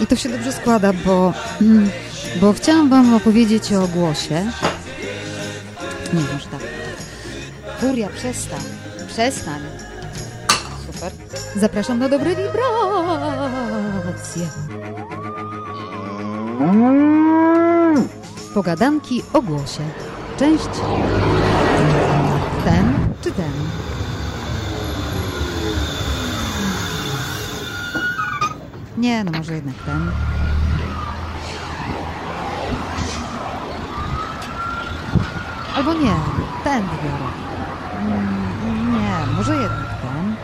I to się dobrze składa, bo, mm, bo chciałam Wam opowiedzieć o głosie. Nie, może tak. Furia, przestań. Przestań. Super. Zapraszam na dobre wibracje. Pogadanki o głosie. Część ten czy ten. Nie, no może jednak ten. Albo nie, ten wybiorę. Mm, Nie, może jednak ten.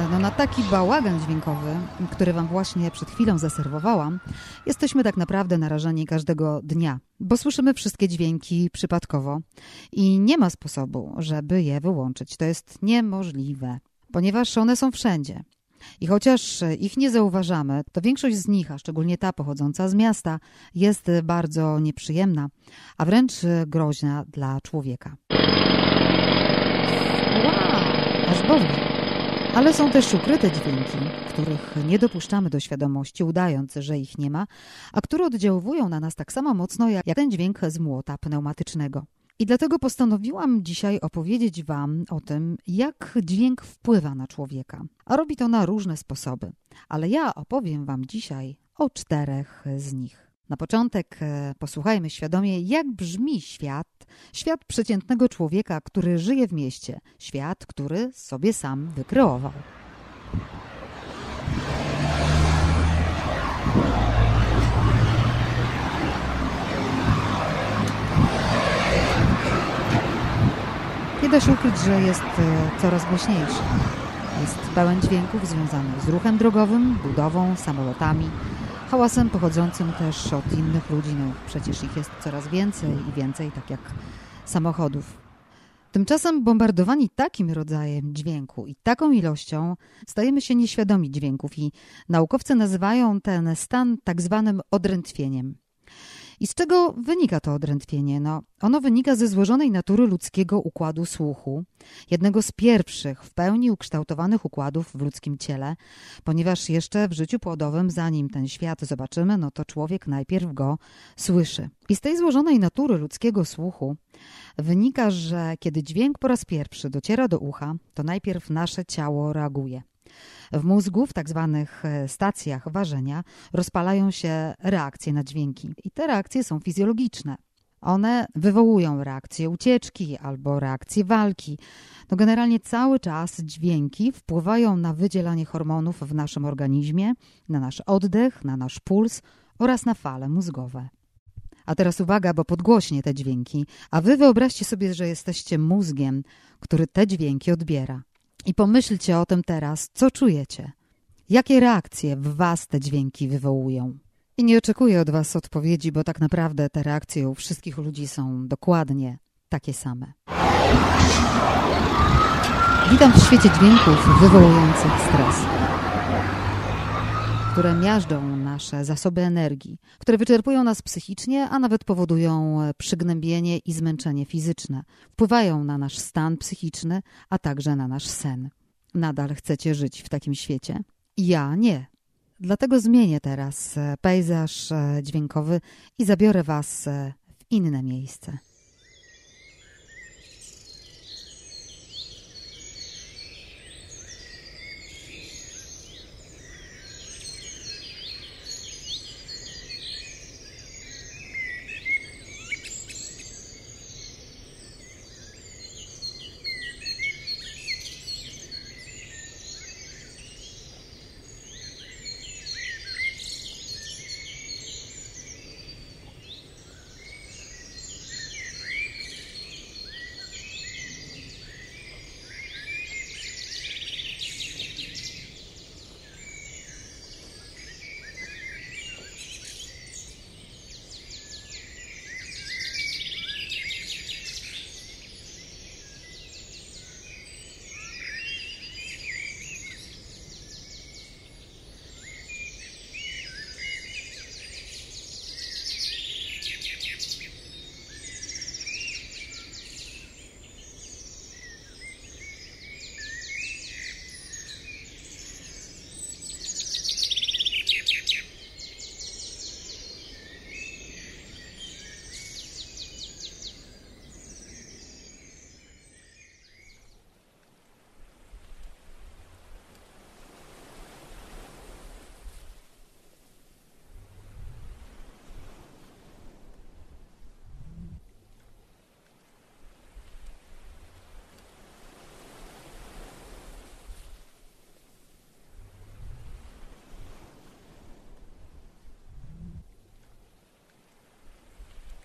E, No na taki bałagan dźwiękowy, który wam właśnie przed chwilą zaserwowałam, jesteśmy tak naprawdę narażeni każdego dnia, bo słyszymy wszystkie dźwięki przypadkowo i nie ma sposobu, żeby je wyłączyć. To jest niemożliwe, ponieważ one są wszędzie. I chociaż ich nie zauważamy, to większość z nich, a szczególnie ta pochodząca z miasta, jest bardzo nieprzyjemna, a wręcz groźna dla człowieka. Wow, aż boli. Ale są też ukryte dźwięki, których nie dopuszczamy do świadomości, udając, że ich nie ma, a które oddziałują na nas tak samo mocno jak ten dźwięk z młota pneumatycznego. I dlatego postanowiłam dzisiaj opowiedzieć Wam o tym, jak dźwięk wpływa na człowieka. A robi to na różne sposoby, ale ja opowiem Wam dzisiaj o czterech z nich. Na początek e, posłuchajmy świadomie, jak brzmi świat, świat przeciętnego człowieka, który żyje w mieście, świat, który sobie sam wykreował. Nie da się ukryć, że jest e, coraz głośniejszy. Jest pełen dźwięków związanych z ruchem drogowym, budową, samolotami, hałasem pochodzącym też od innych ludzi. No, przecież ich jest coraz więcej i więcej, tak jak samochodów. Tymczasem bombardowani takim rodzajem dźwięku i taką ilością stajemy się nieświadomi dźwięków i naukowcy nazywają ten stan tak zwanym odrętwieniem. I z czego wynika to odrętwienie? No, ono wynika ze złożonej natury ludzkiego układu słuchu, jednego z pierwszych w pełni ukształtowanych układów w ludzkim ciele, ponieważ jeszcze w życiu płodowym, zanim ten świat zobaczymy, no to człowiek najpierw go słyszy. I z tej złożonej natury ludzkiego słuchu wynika, że kiedy dźwięk po raz pierwszy dociera do ucha, to najpierw nasze ciało reaguje. W mózgu, w tak zwanych stacjach ważenia, rozpalają się reakcje na dźwięki. I te reakcje są fizjologiczne. One wywołują reakcję ucieczki albo reakcję walki. No generalnie cały czas dźwięki wpływają na wydzielanie hormonów w naszym organizmie, na nasz oddech, na nasz puls oraz na fale mózgowe. A teraz uwaga, bo podgłośnie te dźwięki, a wy wyobraźcie sobie, że jesteście mózgiem, który te dźwięki odbiera. I pomyślcie o tym teraz, co czujecie. Jakie reakcje w was te dźwięki wywołują? I nie oczekuję od was odpowiedzi, bo tak naprawdę te reakcje u wszystkich ludzi są dokładnie takie same. Witam w świecie dźwięków wywołujących stres, które miażdżą nasze zasoby energii, które wyczerpują nas psychicznie, a nawet powodują przygnębienie i zmęczenie fizyczne, wpływają na nasz stan psychiczny, a także na nasz sen. Nadal chcecie żyć w takim świecie? Ja nie. Dlatego zmienię teraz pejzaż dźwiękowy i zabiorę Was w inne miejsce.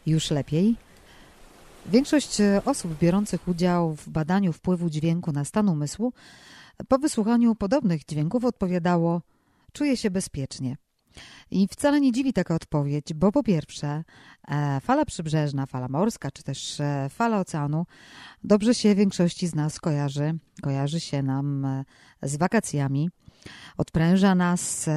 Już lepiej. Większość e, osób biorących udział w badaniu wpływu dźwięku na stan umysłu po wysłuchaniu podobnych dźwięków odpowiadało: Czuję się bezpiecznie. I wcale nie dziwi taka odpowiedź, bo po pierwsze, e, fala przybrzeżna, fala morska, czy też e, fala oceanu dobrze się większości z nas kojarzy. Kojarzy się nam z wakacjami, odpręża nas.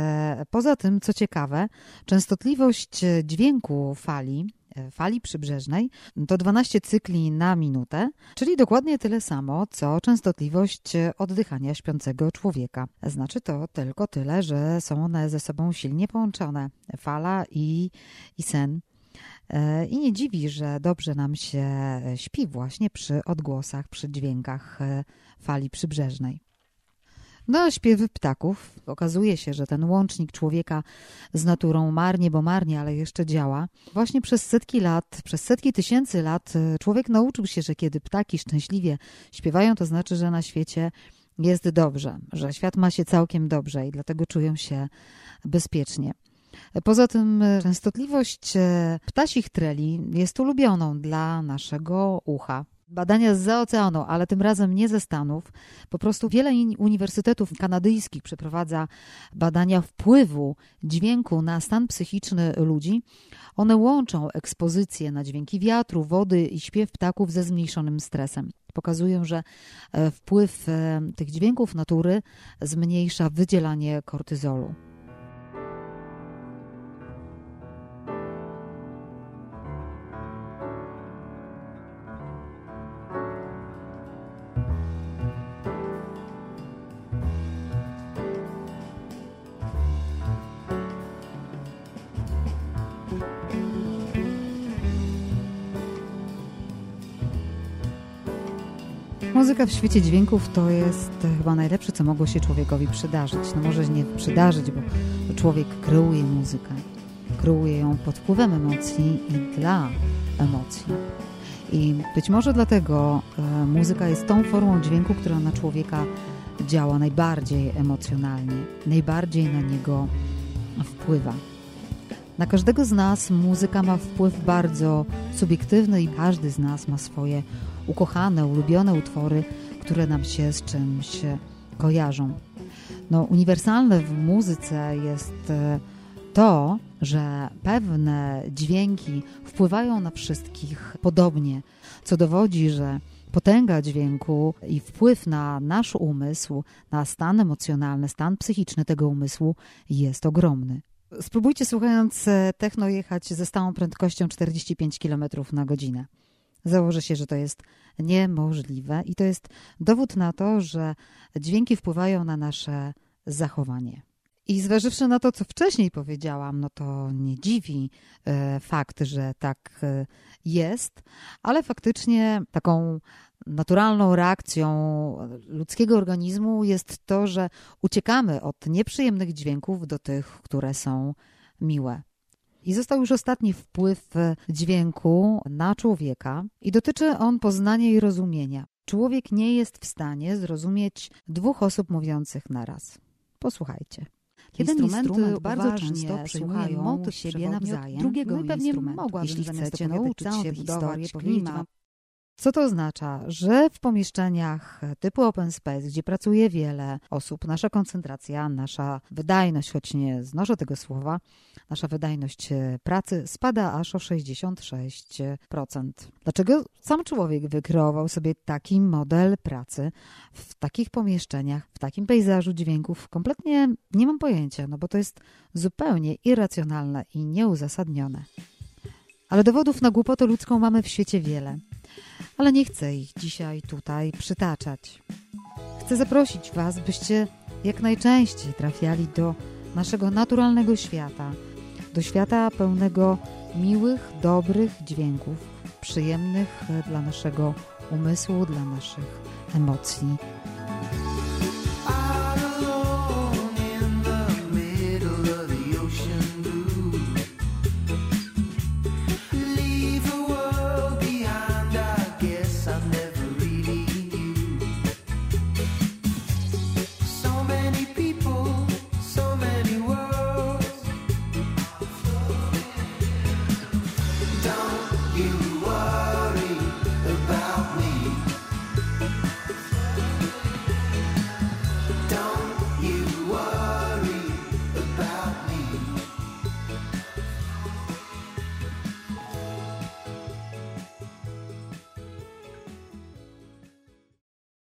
Poza tym, co ciekawe, częstotliwość dźwięku fali fali przybrzeżnej to 12 cykli na minutę, czyli dokładnie tyle samo, co częstotliwość oddychania śpiącego człowieka. Znaczy to tylko tyle, że są one ze sobą silnie połączone fala i, i sen. E, I nie dziwi, że dobrze nam się śpi właśnie przy odgłosach, przy dźwiękach e, fali przybrzeżnej. No, śpiewy ptaków. Okazuje się, że ten łącznik człowieka z naturą marnie, bo marnie, ale jeszcze działa. Właśnie przez setki lat, przez setki tysięcy lat e, człowiek nauczył się, że kiedy ptaki szczęśliwie śpiewają, to znaczy, że na świecie jest dobrze, że świat ma się całkiem dobrze i dlatego czują się bezpiecznie. Poza tym e, częstotliwość e, ptasich treli jest ulubioną dla naszego ucha badania z oceanu, ale tym razem nie ze Stanów. Po prostu wiele uniwersytetów kanadyjskich przeprowadza badania wpływu dźwięku na stan psychiczny ludzi. One łączą ekspozycję na dźwięki wiatru, wody i śpiew ptaków ze zmniejszonym stresem. Pokazują, że e, wpływ e, tych dźwięków natury zmniejsza wydzielanie kortyzolu. Muzyka w świecie dźwięków to jest chyba najlepsze, co mogło się człowiekowi przydarzyć. No może nie przydarzyć, bo człowiek kreuje muzykę. Kreuje ją pod wpływem emocji i dla emocji. I być może dlatego e, muzyka jest tą formą dźwięku, która na człowieka działa najbardziej emocjonalnie, najbardziej na niego wpływa. Na każdego z nas muzyka ma wpływ bardzo subiektywny i każdy z nas ma swoje ukochane, ulubione utwory, które nam się z czymś kojarzą. No, uniwersalne w muzyce jest e, to, że pewne dźwięki wpływają na wszystkich podobnie, co dowodzi, że potęga dźwięku i wpływ na nasz umysł, na stan emocjonalny, stan psychiczny tego umysłu jest ogromny. Spróbujcie słuchając e, techno jechać ze stałą prędkością 45 km na godzinę. Założę się, że to jest niemożliwe i to jest dowód na to, że dźwięki wpływają na nasze zachowanie. I zważywszy na to, co wcześniej powiedziałam, no to nie dziwi e, fakt, że tak e, jest, ale faktycznie taką naturalną reakcją ludzkiego organizmu jest to, że uciekamy od nieprzyjemnych dźwięków do tych, które są miłe. I został już ostatni wpływ dźwięku na człowieka i dotyczy on poznania i rozumienia. Człowiek nie jest w stanie zrozumieć dwóch osób mówiących naraz. Posłuchajcie. Jeden instrument bardzo często przyjmuje motyw siebie nawzajem, drugiego no i pewnie mogłabym Jeśli chcecie nauczyć się budować klimat, co to oznacza? Że w pomieszczeniach typu open space, gdzie pracuje wiele osób, nasza koncentracja, nasza wydajność, choć nie znoszę tego słowa, nasza wydajność e, pracy spada aż o 66%. Dlaczego sam człowiek wykreował sobie taki model pracy w takich pomieszczeniach, w takim pejzażu dźwięków? Kompletnie nie mam pojęcia, no bo to jest zupełnie irracjonalne i nieuzasadnione. Ale dowodów na głupotę ludzką mamy w świecie wiele ale nie chcę ich dzisiaj tutaj przytaczać. Chcę zaprosić Was, byście jak najczęściej trafiali do naszego naturalnego świata, do świata pełnego miłych, dobrych dźwięków, przyjemnych dla naszego umysłu, dla naszych emocji